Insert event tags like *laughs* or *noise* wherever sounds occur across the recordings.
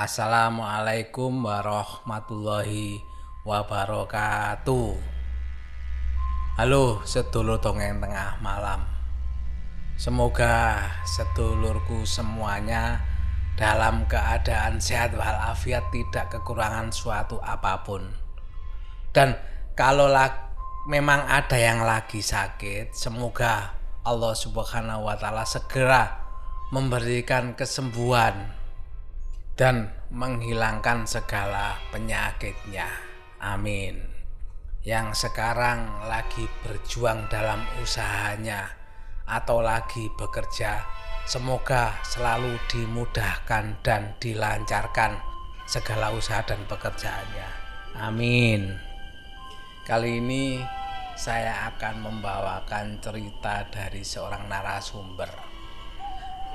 Assalamualaikum warahmatullahi wabarakatuh. Halo sedulur dongeng tengah malam. Semoga sedulurku semuanya dalam keadaan sehat walafiat tidak kekurangan suatu apa pun. Dan kalau memang ada yang lagi sakit, semoga Allah Subhanahu wa taala segera memberikan kesembuhan dan menghilangkan segala penyakitnya. Amin. Yang sekarang lagi berjuang dalam usahanya atau lagi bekerja, semoga selalu dimudahkan dan dilancarkan segala usaha dan pekerjaannya. Amin. Kali ini saya akan membawakan cerita dari seorang narasumber.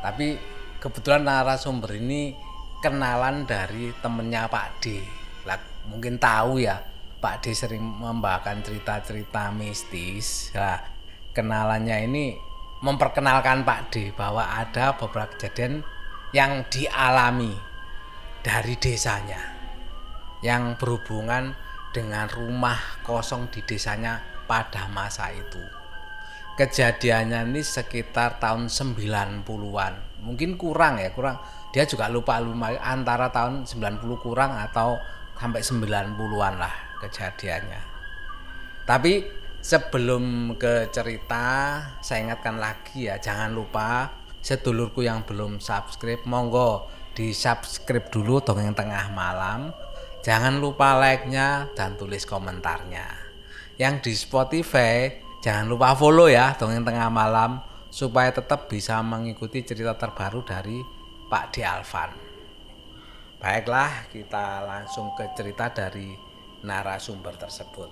Tapi kebetulan narasumber ini kenalan dari temennya Pak D. Lah, mungkin tahu ya, Pak D sering membawakan cerita-cerita mistis. Lah, kenalannya ini memperkenalkan Pak D bahwa ada beberapa kejadian yang dialami dari desanya yang berhubungan dengan rumah kosong di desanya pada masa itu. Kejadiannya ini sekitar tahun 90-an. Mungkin kurang ya, kurang dia juga lupa lupa antara tahun 90 kurang atau sampai 90-an lah kejadiannya. Tapi sebelum ke cerita, saya ingatkan lagi ya, jangan lupa sedulurku yang belum subscribe, monggo di subscribe dulu dongeng tengah malam. Jangan lupa like-nya dan tulis komentarnya. Yang di Spotify, jangan lupa follow ya dongeng tengah malam supaya tetap bisa mengikuti cerita terbaru dari Pak D. Alvan. Baiklah, kita langsung ke cerita dari narasumber tersebut.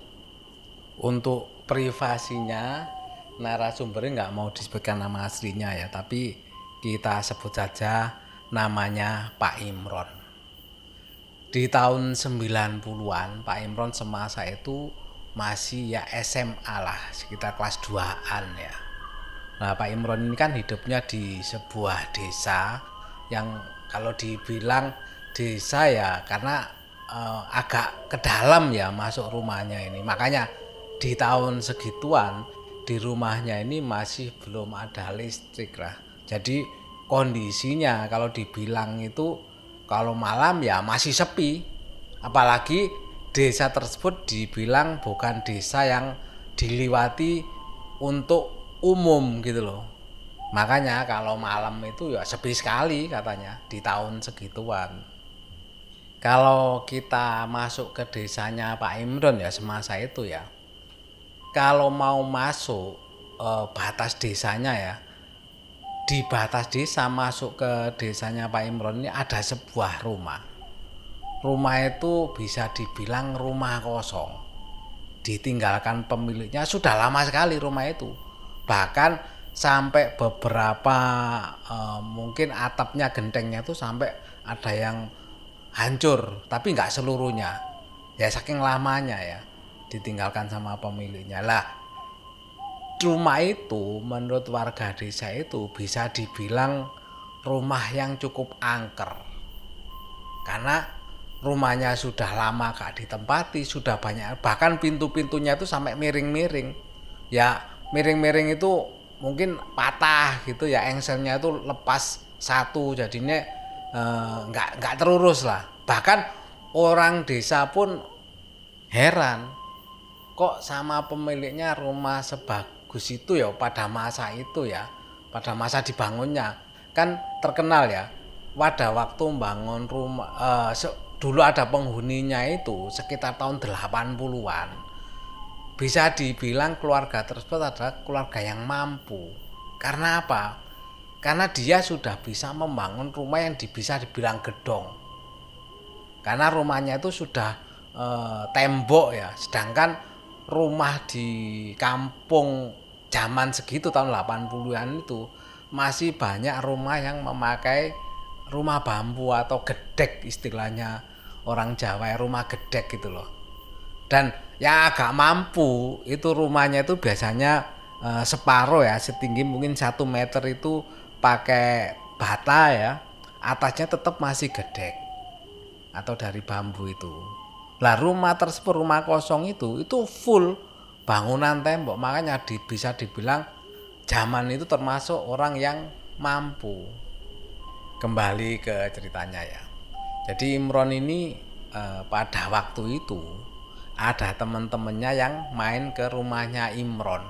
Untuk privasinya, narasumbernya nggak mau disebutkan nama aslinya ya, tapi kita sebut saja namanya Pak Imron. Di tahun 90-an, Pak Imron semasa itu masih ya SMA lah, sekitar kelas 2-an ya. Nah, Pak Imron ini kan hidupnya di sebuah desa yang kalau dibilang desa ya karena uh, agak ke dalam ya masuk rumahnya ini. Makanya di tahun segituan di rumahnya ini masih belum ada listrik lah. Jadi kondisinya kalau dibilang itu kalau malam ya masih sepi. Apalagi desa tersebut dibilang bukan desa yang diliwati untuk umum gitu loh Makanya kalau malam itu ya sepi sekali katanya di tahun segituan. Kalau kita masuk ke desanya Pak Imron ya semasa itu ya. Kalau mau masuk eh, batas desanya ya. Di batas desa masuk ke desanya Pak Imron ini ada sebuah rumah. Rumah itu bisa dibilang rumah kosong. Ditinggalkan pemiliknya sudah lama sekali rumah itu. Bahkan sampai beberapa uh, mungkin atapnya gentengnya itu sampai ada yang hancur tapi nggak seluruhnya. Ya saking lamanya ya ditinggalkan sama pemiliknya. Lah rumah itu menurut warga desa itu bisa dibilang rumah yang cukup angker. Karena rumahnya sudah lama gak ditempati sudah banyak bahkan pintu-pintunya itu sampai miring-miring. Ya miring-miring itu mungkin patah gitu ya engselnya itu lepas satu jadinya eh, nggak eh, nggak terurus lah. Bahkan orang desa pun heran kok sama pemiliknya rumah sebagus itu ya pada masa itu ya pada masa dibangunnya. Kan terkenal ya pada waktu bangun rumah eh, dulu ada penghuninya itu sekitar tahun 80-an bisa dibilang keluarga tersebut adalah keluarga yang mampu. Karena apa? Karena dia sudah bisa membangun rumah yang bisa dibilang gedong. Karena rumahnya itu sudah e, tembok ya, sedangkan rumah di kampung zaman segitu tahun 80-an itu masih banyak rumah yang memakai rumah bambu atau gedek istilahnya orang Jawa ya rumah gedek gitu loh. Dan yang agak mampu itu rumahnya itu biasanya uh, separuh ya setinggi mungkin satu meter itu pakai bata ya atasnya tetap masih gedek atau dari bambu itu. Lah rumah tersebut rumah kosong itu itu full bangunan tembok makanya di, bisa dibilang zaman itu termasuk orang yang mampu. Kembali ke ceritanya ya. Jadi Imron ini eh, pada waktu itu ada teman-temannya yang main ke rumahnya Imron.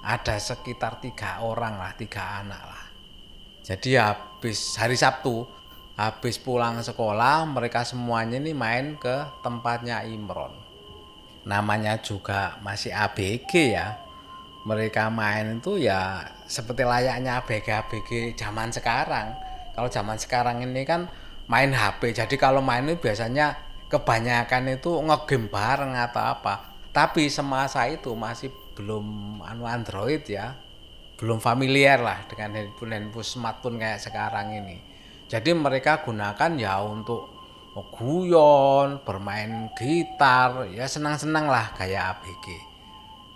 Ada sekitar tiga orang lah, tiga anak lah. Jadi habis hari Sabtu, habis pulang sekolah, mereka semuanya ini main ke tempatnya Imron. Namanya juga masih ABG ya. Mereka main itu ya seperti layaknya ABG-ABG zaman sekarang. Kalau zaman sekarang ini kan main HP. Jadi kalau main itu biasanya kebanyakan itu ngegame bareng atau apa. Tapi semasa itu masih belum anu Android ya. Belum familiar lah dengan handphone handphone smartphone kayak sekarang ini. Jadi mereka gunakan ya untuk guyon, bermain gitar, ya senang-senang lah kayak ABG.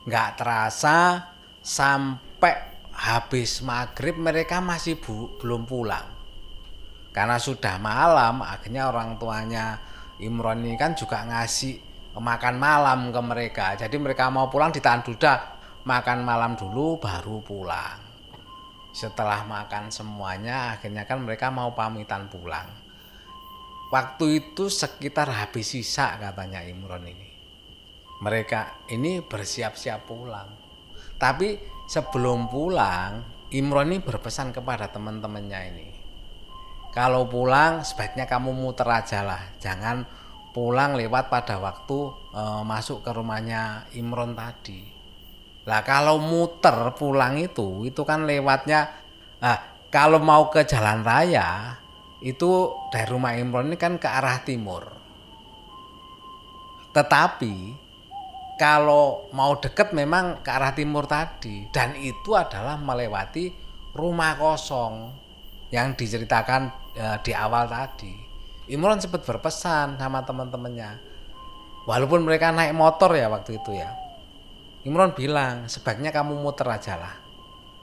Nggak terasa sampai habis maghrib mereka masih bu, belum pulang karena sudah malam akhirnya orang tuanya Imron ini kan juga ngasih makan malam ke mereka. Jadi mereka mau pulang ditahan duda makan malam dulu baru pulang. Setelah makan semuanya akhirnya kan mereka mau pamitan pulang. Waktu itu sekitar habis sisa katanya Imron ini. Mereka ini bersiap-siap pulang. Tapi sebelum pulang Imron ini berpesan kepada teman-temannya ini kalau pulang sebaiknya kamu muter aja lah. Jangan pulang lewat pada waktu e, masuk ke rumahnya Imron tadi. Lah kalau muter pulang itu itu kan lewatnya nah, kalau mau ke jalan raya itu dari rumah Imron ini kan ke arah timur. Tetapi kalau mau deket memang ke arah timur tadi. Dan itu adalah melewati rumah kosong yang diceritakan ya, di awal tadi. Imron sempat berpesan sama teman-temannya. Walaupun mereka naik motor ya waktu itu ya. Imron bilang, sebaiknya kamu muter aja lah.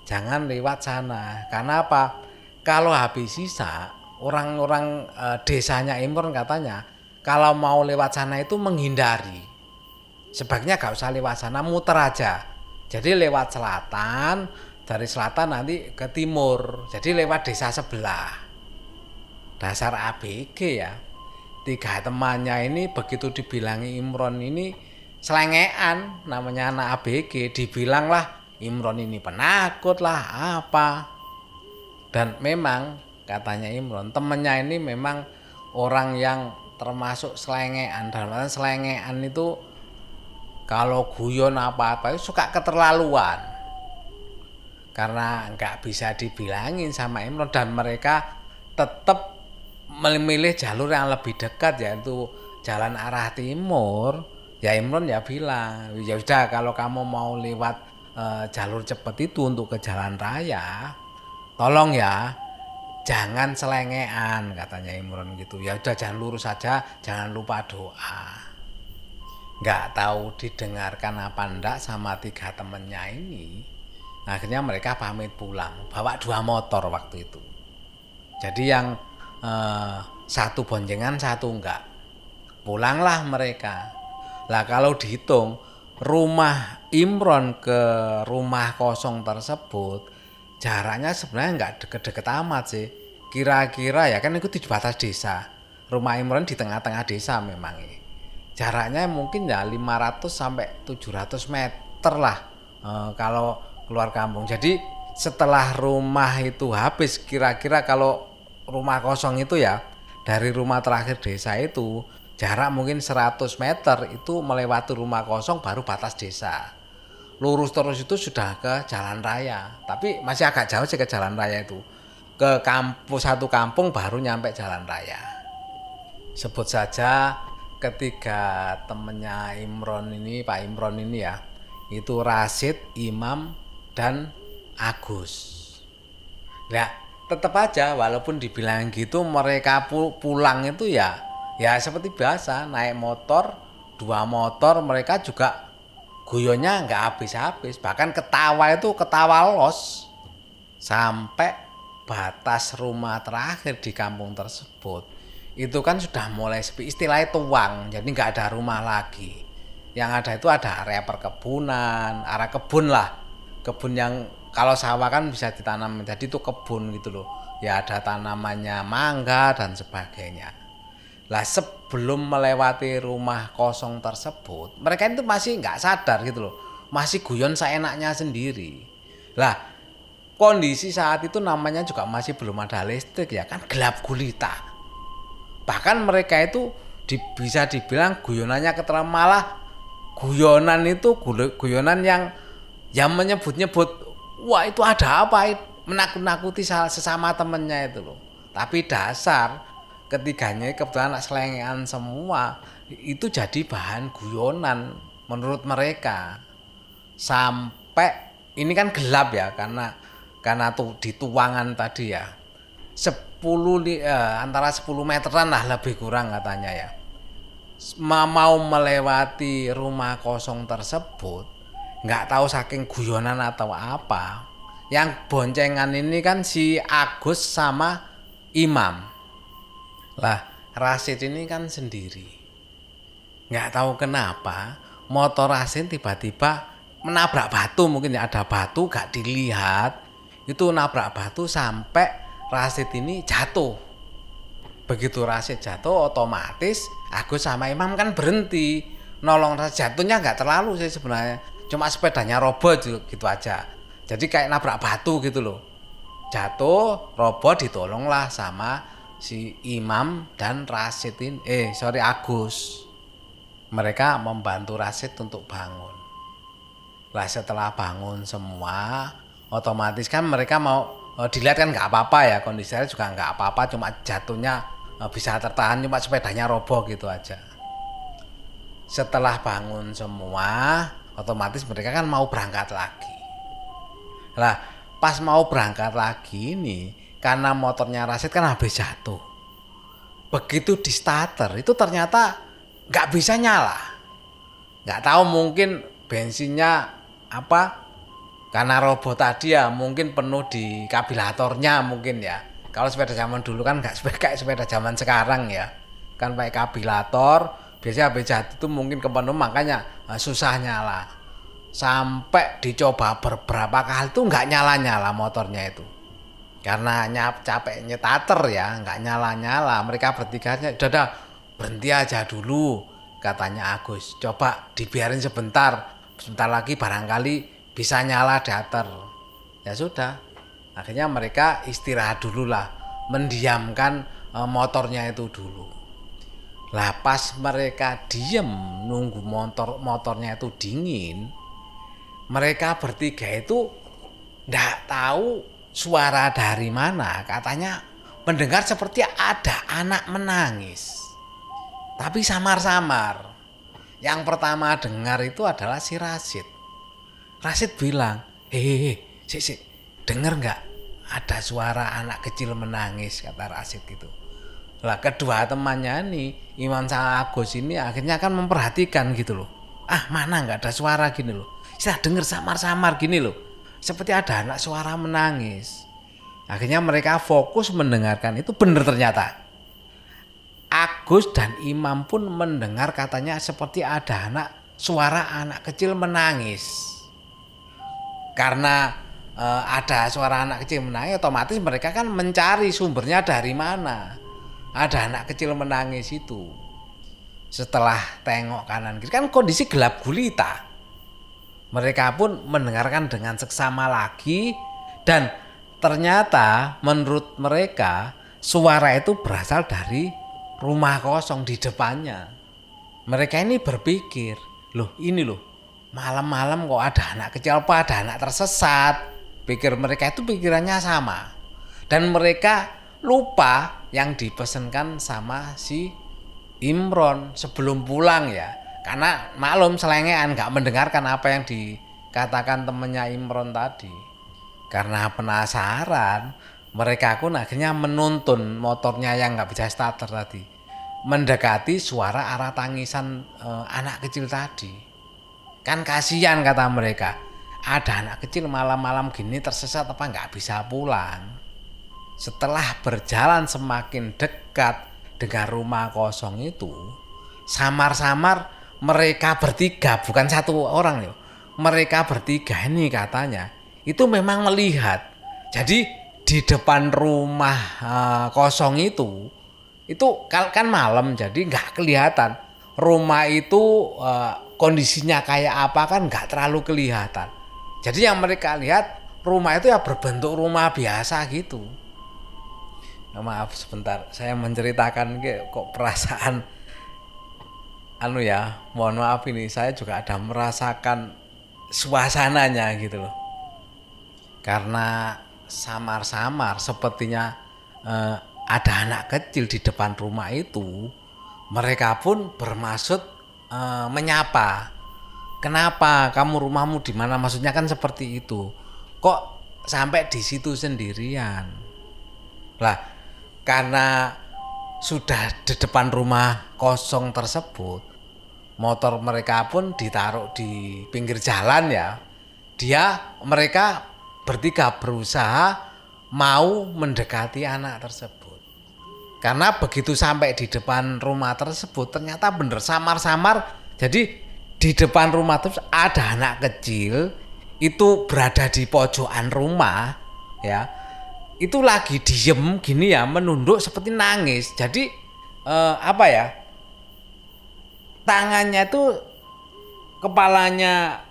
Jangan lewat sana. Karena apa? Kalau habis sisa, orang-orang e, desanya Imron katanya, kalau mau lewat sana itu menghindari. Sebaiknya gak usah lewat sana, muter aja. Jadi lewat selatan, dari selatan nanti ke timur jadi lewat desa sebelah dasar ABG ya. Tiga temannya ini begitu dibilangi Imron ini selengean namanya anak ABG dibilang lah Imron ini penakut lah apa? Dan memang katanya Imron temennya ini memang orang yang termasuk selengean. Dalam selengean itu kalau guyon apa-apa itu suka keterlaluan. Karena nggak bisa dibilangin sama Imron dan mereka tetap memilih jalur yang lebih dekat yaitu jalan arah timur. Ya Imron ya bilang ya sudah kalau kamu mau lewat e, jalur cepat itu untuk ke jalan raya tolong ya jangan selengean katanya Imron gitu. Ya udah jangan lurus saja jangan lupa doa. Nggak tahu didengarkan apa ndak sama tiga temennya ini. Akhirnya mereka pamit pulang bawa dua motor waktu itu. Jadi yang eh, satu boncengan satu enggak. Pulanglah mereka. Lah kalau dihitung rumah Imron ke rumah kosong tersebut jaraknya sebenarnya enggak deket-deket amat sih. Kira-kira ya kan itu di batas desa. Rumah Imron di tengah-tengah desa memang jaraknya mungkin ya 500 sampai 700 meter lah e, kalau keluar kampung. Jadi setelah rumah itu habis kira-kira kalau rumah kosong itu ya dari rumah terakhir desa itu jarak mungkin 100 meter itu melewati rumah kosong baru batas desa. Lurus terus itu sudah ke jalan raya, tapi masih agak jauh sih ke jalan raya itu. Ke kampus satu kampung baru nyampe jalan raya. Sebut saja ketiga temennya Imron ini, Pak Imron ini ya, itu Rasid, Imam, dan Agus. Nah, tetap aja walaupun dibilang gitu mereka pulang itu ya ya seperti biasa naik motor dua motor mereka juga guyonnya nggak habis-habis. Bahkan ketawa itu ketawa los sampai batas rumah terakhir di kampung tersebut. Itu kan sudah mulai sepi istilahnya tuang jadi nggak ada rumah lagi. Yang ada itu ada area perkebunan area kebun lah kebun yang kalau sawah kan bisa ditanam jadi itu kebun gitu loh. Ya ada tanamannya mangga dan sebagainya. Lah sebelum melewati rumah kosong tersebut mereka itu masih nggak sadar gitu loh. Masih guyon seenaknya sendiri. Lah kondisi saat itu namanya juga masih belum ada listrik ya kan gelap gulita. Bahkan mereka itu di, bisa dibilang guyonannya keteram malah guyonan itu guyonan yang yang menyebut-nyebut wah itu ada apa? Menakut-nakuti sesama temennya itu loh. Tapi dasar ketiganya kebetulan anak selengean semua itu jadi bahan guyonan menurut mereka. Sampai ini kan gelap ya karena karena tuh di tuangan tadi ya. 10 eh, antara 10 meteran lah lebih kurang katanya ya. Mau melewati rumah kosong tersebut nggak tahu saking guyonan atau apa yang boncengan ini kan si Agus sama Imam lah Rasid ini kan sendiri nggak tahu kenapa motor Rasid tiba-tiba menabrak batu mungkin ya ada batu gak dilihat itu nabrak batu sampai Rasid ini jatuh. Begitu Rasid jatuh otomatis Agus sama Imam kan berhenti. Nolong Rasid jatuhnya nggak terlalu sih sebenarnya. Cuma sepedanya robot gitu aja. Jadi kayak nabrak batu gitu loh. Jatuh, robot ditolonglah sama si Imam dan Rasid ini. Eh, sorry Agus. Mereka membantu Rasid untuk bangun. Lah setelah bangun semua, otomatis kan mereka mau uh, dilihat kan nggak apa-apa ya kondisinya juga nggak apa-apa cuma jatuhnya uh, bisa tertahan cuma sepedanya roboh gitu aja setelah bangun semua otomatis mereka kan mau berangkat lagi. Lah pas mau berangkat lagi ini karena motornya Rasid kan habis jatuh. Begitu di starter itu ternyata nggak bisa nyala. Nggak tahu mungkin bensinnya apa karena robot tadi ya mungkin penuh di kabilatornya mungkin ya. Kalau sepeda zaman dulu kan nggak *laughs* kayak sepeda zaman sekarang ya. Kan pakai kabilator biasanya habis jatuh itu mungkin kepenuh makanya nah, susah nyala. Sampai dicoba beberapa kali itu nggak nyala nyala motornya itu. Karena nyap capek nyetater ya nggak nyala nyala mereka bertiga udah berhenti aja dulu katanya Agus. Coba dibiarin sebentar sebentar lagi barangkali bisa nyala datar ya sudah. Akhirnya mereka istirahat dulu lah mendiamkan e, motornya itu dulu lah pas mereka diem nunggu motor motornya itu dingin mereka bertiga itu ndak tahu suara dari mana. Katanya mendengar seperti ada anak menangis. Tapi samar-samar. Yang pertama dengar itu adalah si Rasid Rasid bilang, hehehe, sik sik, denger nggak? Ada suara anak kecil menangis kata Rasid gitu. Lah kedua temannya Imam sama Agus ini akhirnya kan memperhatikan gitu loh. Ah mana nggak ada suara gini loh. Saya denger samar-samar gini loh. Seperti ada anak suara menangis. Akhirnya mereka fokus mendengarkan itu benar ternyata. Agus dan Imam pun mendengar katanya seperti ada anak suara anak kecil menangis karena e, ada suara anak kecil menangis otomatis mereka kan mencari sumbernya dari mana ada anak kecil menangis itu. Setelah tengok kanan kiri. Kan kondisi gelap gulita. Mereka pun mendengarkan dengan seksama lagi. Dan ternyata menurut mereka suara itu berasal dari rumah kosong di depannya. Mereka ini berpikir loh ini loh malam-malam kok ada anak kecil apa ada anak tersesat? Pikir mereka itu pikirannya sama. Dan mereka lupa yang dipesankan sama si Imron sebelum pulang ya karena maklum selengean nggak mendengarkan apa yang dikatakan temennya Imron tadi karena penasaran mereka pun akhirnya menuntun motornya yang nggak bisa starter tadi mendekati suara arah tangisan e, anak kecil tadi Kan kasihan kata mereka. Ada anak kecil malam-malam gini tersesat apa nggak bisa pulang. Setelah berjalan semakin dekat dengan rumah kosong itu samar-samar mereka bertiga bukan satu orang loh mereka bertiga ini katanya itu memang melihat. Jadi di depan rumah uh, kosong itu itu kan malam jadi nggak kelihatan. Rumah itu uh, kondisinya kayak apa kan nggak terlalu kelihatan. Jadi yang mereka lihat rumah itu ya berbentuk rumah biasa gitu nah, maaf sebentar. Saya menceritakan kok perasaan. Anu ya mohon maaf ini. Saya juga ada merasakan suasananya gitu loh. Karena samar-samar sepertinya eh, ada anak kecil di depan rumah itu mereka pun bermaksud eh, menyapa. Kenapa? Kamu rumahmu di mana? Maksudnya kan seperti itu. Kok sampai di situ sendirian? Lah karena sudah di depan rumah kosong tersebut motor mereka pun ditaruh di pinggir jalan ya. Dia mereka bertiga berusaha mau mendekati anak tersebut. Karena begitu sampai di depan rumah tersebut ternyata bener samar-samar. Jadi di depan rumah terus ada anak kecil itu berada di pojokan rumah ya. Itu lagi diem gini ya menunduk seperti nangis. Jadi eh, apa ya? tangannya itu kepalanya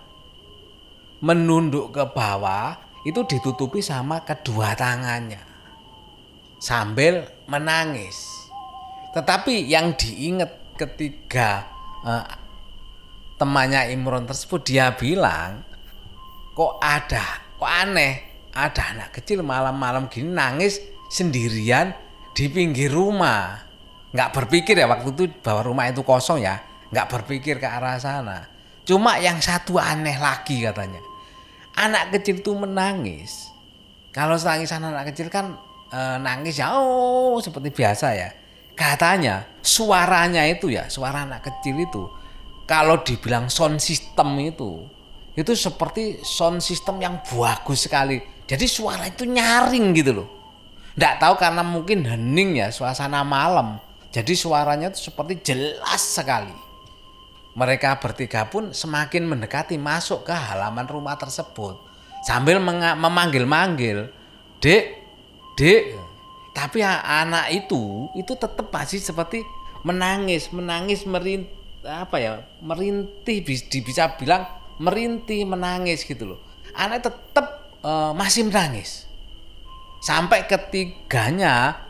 menunduk ke bawah itu ditutupi sama kedua tangannya sambil menangis. Tetapi yang diingat ketika eh, temannya Imron tersebut dia bilang kok ada kok aneh ada anak kecil malam-malam gini nangis sendirian di pinggir rumah nggak berpikir ya waktu itu bahwa rumah itu kosong ya nggak berpikir ke arah sana. Cuma yang satu aneh lagi katanya. Anak kecil itu menangis. Kalau nangisan anak kecil kan e, nangis ya oh seperti biasa ya. Katanya suaranya itu ya, suara anak kecil itu kalau dibilang sound system itu itu seperti sound system yang bagus sekali. Jadi suara itu nyaring gitu loh. Nggak tahu karena mungkin hening ya suasana malam. Jadi suaranya itu seperti jelas sekali. Mereka bertiga pun semakin mendekati masuk ke halaman rumah tersebut sambil memanggil-manggil, "Dek, Dek." Tapi anak itu itu tetap masih seperti menangis, menangis merintih apa ya? merintih bisa bilang merintih menangis gitu loh. Anak tetap uh, masih menangis. Sampai ketiganya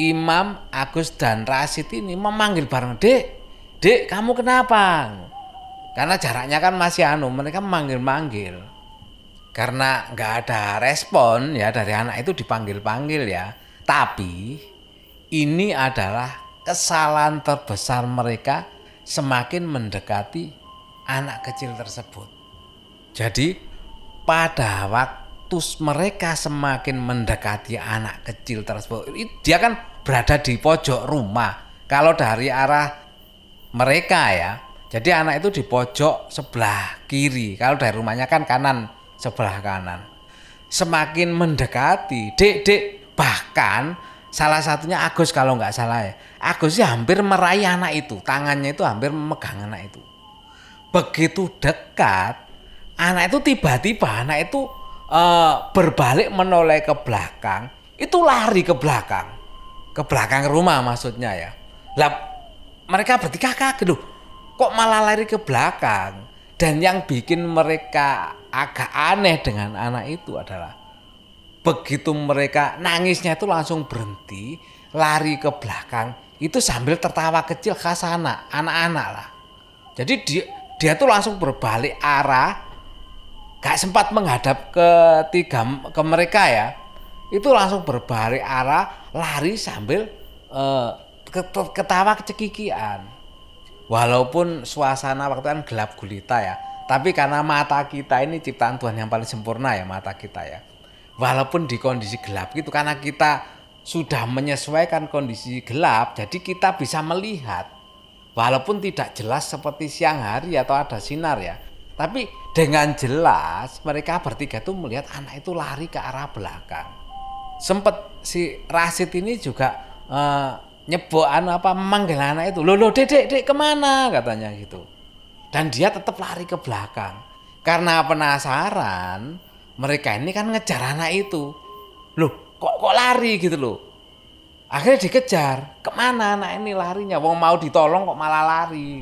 Imam Agus dan Rasid ini memanggil bareng, "Dek, Dek, kamu kenapa? Karena jaraknya kan masih anu, mereka manggil-manggil. Karena nggak ada respon ya dari anak itu dipanggil-panggil ya. Tapi ini adalah kesalahan terbesar mereka semakin mendekati anak kecil tersebut. Jadi pada waktu mereka semakin mendekati anak kecil tersebut, dia kan berada di pojok rumah. Kalau dari arah mereka ya. Jadi anak itu di pojok sebelah kiri. Kalau dari rumahnya kan kanan, sebelah kanan. Semakin mendekati, dek dek bahkan salah satunya Agus kalau nggak salah ya. Agus ya hampir meraih anak itu, tangannya itu hampir memegang anak itu. Begitu dekat, anak itu tiba-tiba anak itu uh, berbalik menoleh ke belakang, itu lari ke belakang, ke belakang rumah maksudnya ya. Lah mereka bertiga kaget loh. Kok malah lari ke belakang? Dan yang bikin mereka agak aneh dengan anak itu adalah begitu mereka nangisnya itu langsung berhenti lari ke belakang itu sambil tertawa kecil ke sana anak-anak lah. Jadi dia dia tuh langsung berbalik arah gak sempat menghadap ke tiga ke mereka ya itu langsung berbalik arah lari sambil uh, ketawa kecekikian. Walaupun suasana waktu kan gelap gulita ya, tapi karena mata kita ini ciptaan Tuhan yang paling sempurna ya mata kita ya. Walaupun di kondisi gelap gitu karena kita sudah menyesuaikan kondisi gelap, jadi kita bisa melihat walaupun tidak jelas seperti siang hari atau ada sinar ya. Tapi dengan jelas mereka bertiga tuh melihat anak itu lari ke arah belakang. Sempet si Rasid ini juga uh, nyebok anu apa manggil anak itu loh loh dek dek dek ke mana? katanya gitu. Dan dia tetap lari ke belakang. Karena penasaran mereka ini kan ngejar anak itu. Loh kok kok lari? gitu loh. Akhirnya dikejar ke mana anak ini larinya? Wong mau ditolong kok malah lari.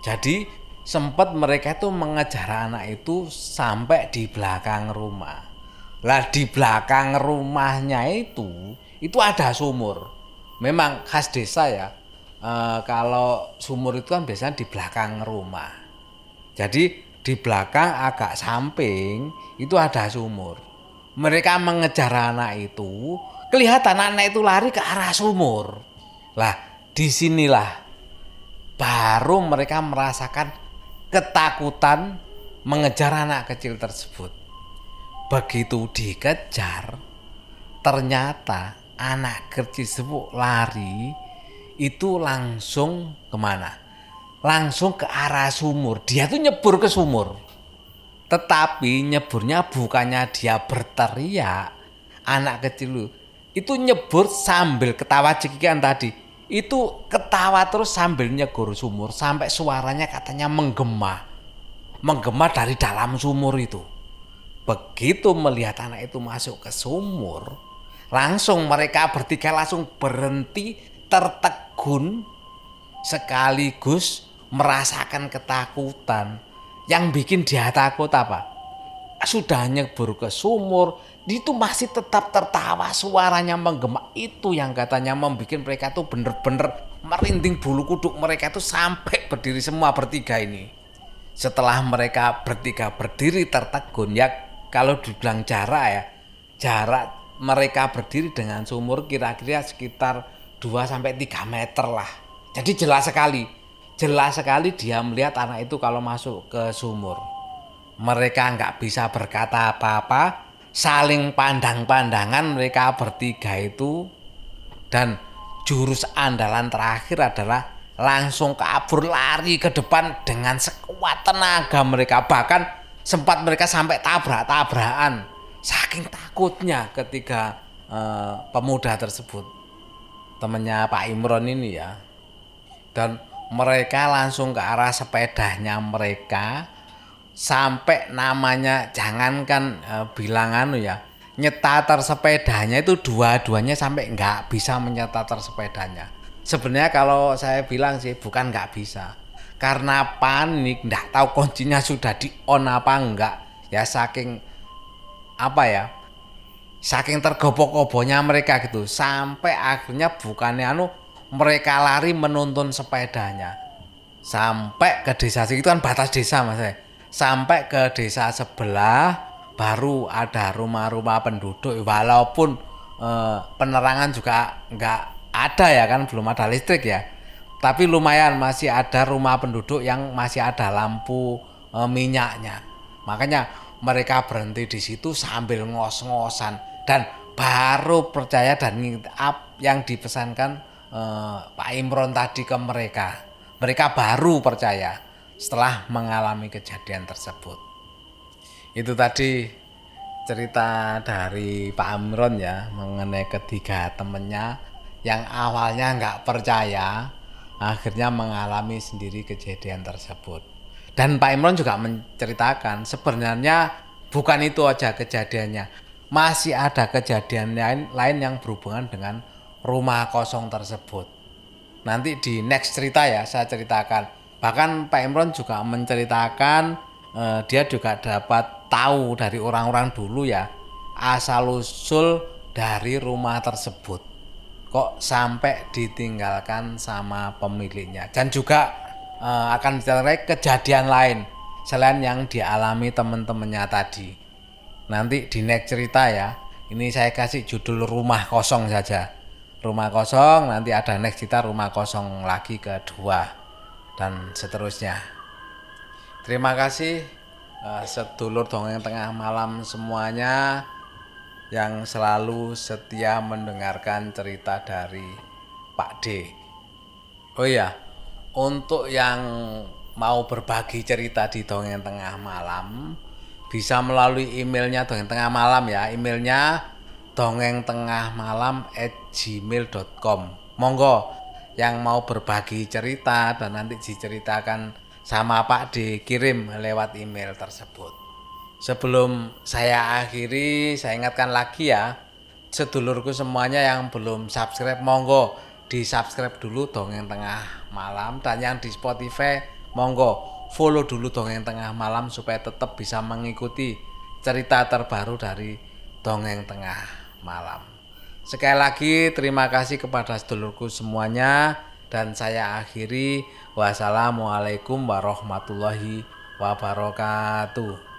Jadi sempat mereka itu mengejar anak itu sampai di belakang rumah. Lah di belakang rumahnya itu itu ada sumur. Memang khas desa ya. E, kalau sumur itu kan biasanya di belakang rumah. Jadi di belakang agak samping itu ada sumur. Mereka mengejar anak itu kelihatan anak itu lari ke arah sumur. Lah di sinilah baru mereka merasakan ketakutan mengejar anak kecil tersebut begitu dikejar ternyata anak kecil tersebut lari itu langsung ke mana? Langsung ke arah sumur. Dia tuh nyebur ke sumur. Tetapi nyeburnya bukannya dia berteriak. Anak kecil itu nyebur sambil ketawa cekikan tadi. Itu ketawa terus sambil nyegur sumur sampai suaranya katanya menggema. Menggema dari dalam sumur itu. Begitu melihat anak itu masuk ke sumur, Langsung mereka bertiga langsung berhenti tertegun sekaligus merasakan ketakutan. Yang bikin dia takut apa? Sudah nyebur ke sumur, itu masih tetap tertawa suaranya menggema itu yang katanya membuat mereka tuh bener-bener merinding bulu kuduk mereka tuh sampai berdiri semua bertiga ini setelah mereka bertiga berdiri tertegun ya kalau dibilang jarak ya jarak mereka berdiri dengan sumur kira-kira sekitar 2 sampai 3 meter lah. Jadi jelas sekali. Jelas sekali dia melihat anak itu kalau masuk ke sumur. Mereka nggak bisa berkata apa-apa, saling pandang-pandangan mereka bertiga itu. Dan jurus andalan terakhir adalah langsung kabur lari ke depan dengan sekuat tenaga mereka. Bahkan sempat mereka sampai tabrak-tabrakan. Saking takutnya ketika uh, pemuda tersebut temannya Pak Imron ini ya. Dan mereka langsung ke arah sepedanya mereka sampai namanya jangankan uh, bilang anu ya nyetater sepedanya itu dua-duanya sampai nggak bisa menyetater sepedanya. Sebenarnya kalau saya bilang sih bukan nggak bisa. Karena panik nggak tahu kuncinya sudah di on apa enggak ya saking apa ya saking tergopoh-gopohnya mereka gitu. Sampai akhirnya bukannya anu mereka lari menuntun sepedanya. Sampai ke desa itu kan batas desa mas ya. Sampai ke desa sebelah baru ada rumah-rumah penduduk. Walaupun eh, penerangan juga nggak ada ya kan belum ada listrik ya. Tapi lumayan masih ada rumah penduduk yang masih ada lampu eh, minyaknya. Makanya mereka berhenti di situ sambil ngos-ngosan. Dan baru percaya dan yang dipesankan eh, Pak Imron tadi ke mereka. Mereka baru percaya setelah mengalami kejadian tersebut. Itu tadi cerita dari Pak Imron ya mengenai ketiga temennya yang awalnya nggak percaya akhirnya mengalami sendiri kejadian tersebut. Dan Pak Imron juga menceritakan sebenarnya bukan itu aja kejadiannya. Masih ada kejadian lain, lain yang berhubungan dengan rumah kosong tersebut. Nanti di next cerita ya saya ceritakan. Bahkan Pak Imron juga menceritakan eh, dia juga dapat tahu dari orang-orang dulu ya asal usul dari rumah tersebut kok sampai ditinggalkan sama pemiliknya dan juga uh, akan diceritain kejadian lain selain yang dialami teman-temannya tadi. Nanti di next cerita ya. Ini saya kasih judul rumah kosong saja. Rumah kosong nanti ada next cerita rumah kosong lagi kedua dan seterusnya. Terima kasih uh, sedulur dongeng tengah malam semuanya yang selalu setia mendengarkan cerita dari Pak D. Oh iya, untuk yang mau berbagi cerita di dongeng tengah malam bisa melalui emailnya dongeng tengah malam ya emailnya dongeng tengah malam at gmail.com Monggo yang mau berbagi cerita dan nanti diceritakan sama Pak dikirim lewat email tersebut. Sebelum saya akhiri, saya ingatkan lagi ya, sedulurku semuanya yang belum subscribe, monggo di subscribe dulu dongeng tengah malam dan yang di Spotify, monggo follow dulu dongeng tengah malam supaya tetap bisa mengikuti cerita terbaru dari dongeng tengah malam. Sekali lagi terima kasih kepada sedulurku semuanya dan saya akhiri wassalamualaikum warahmatullahi wabarakatuh.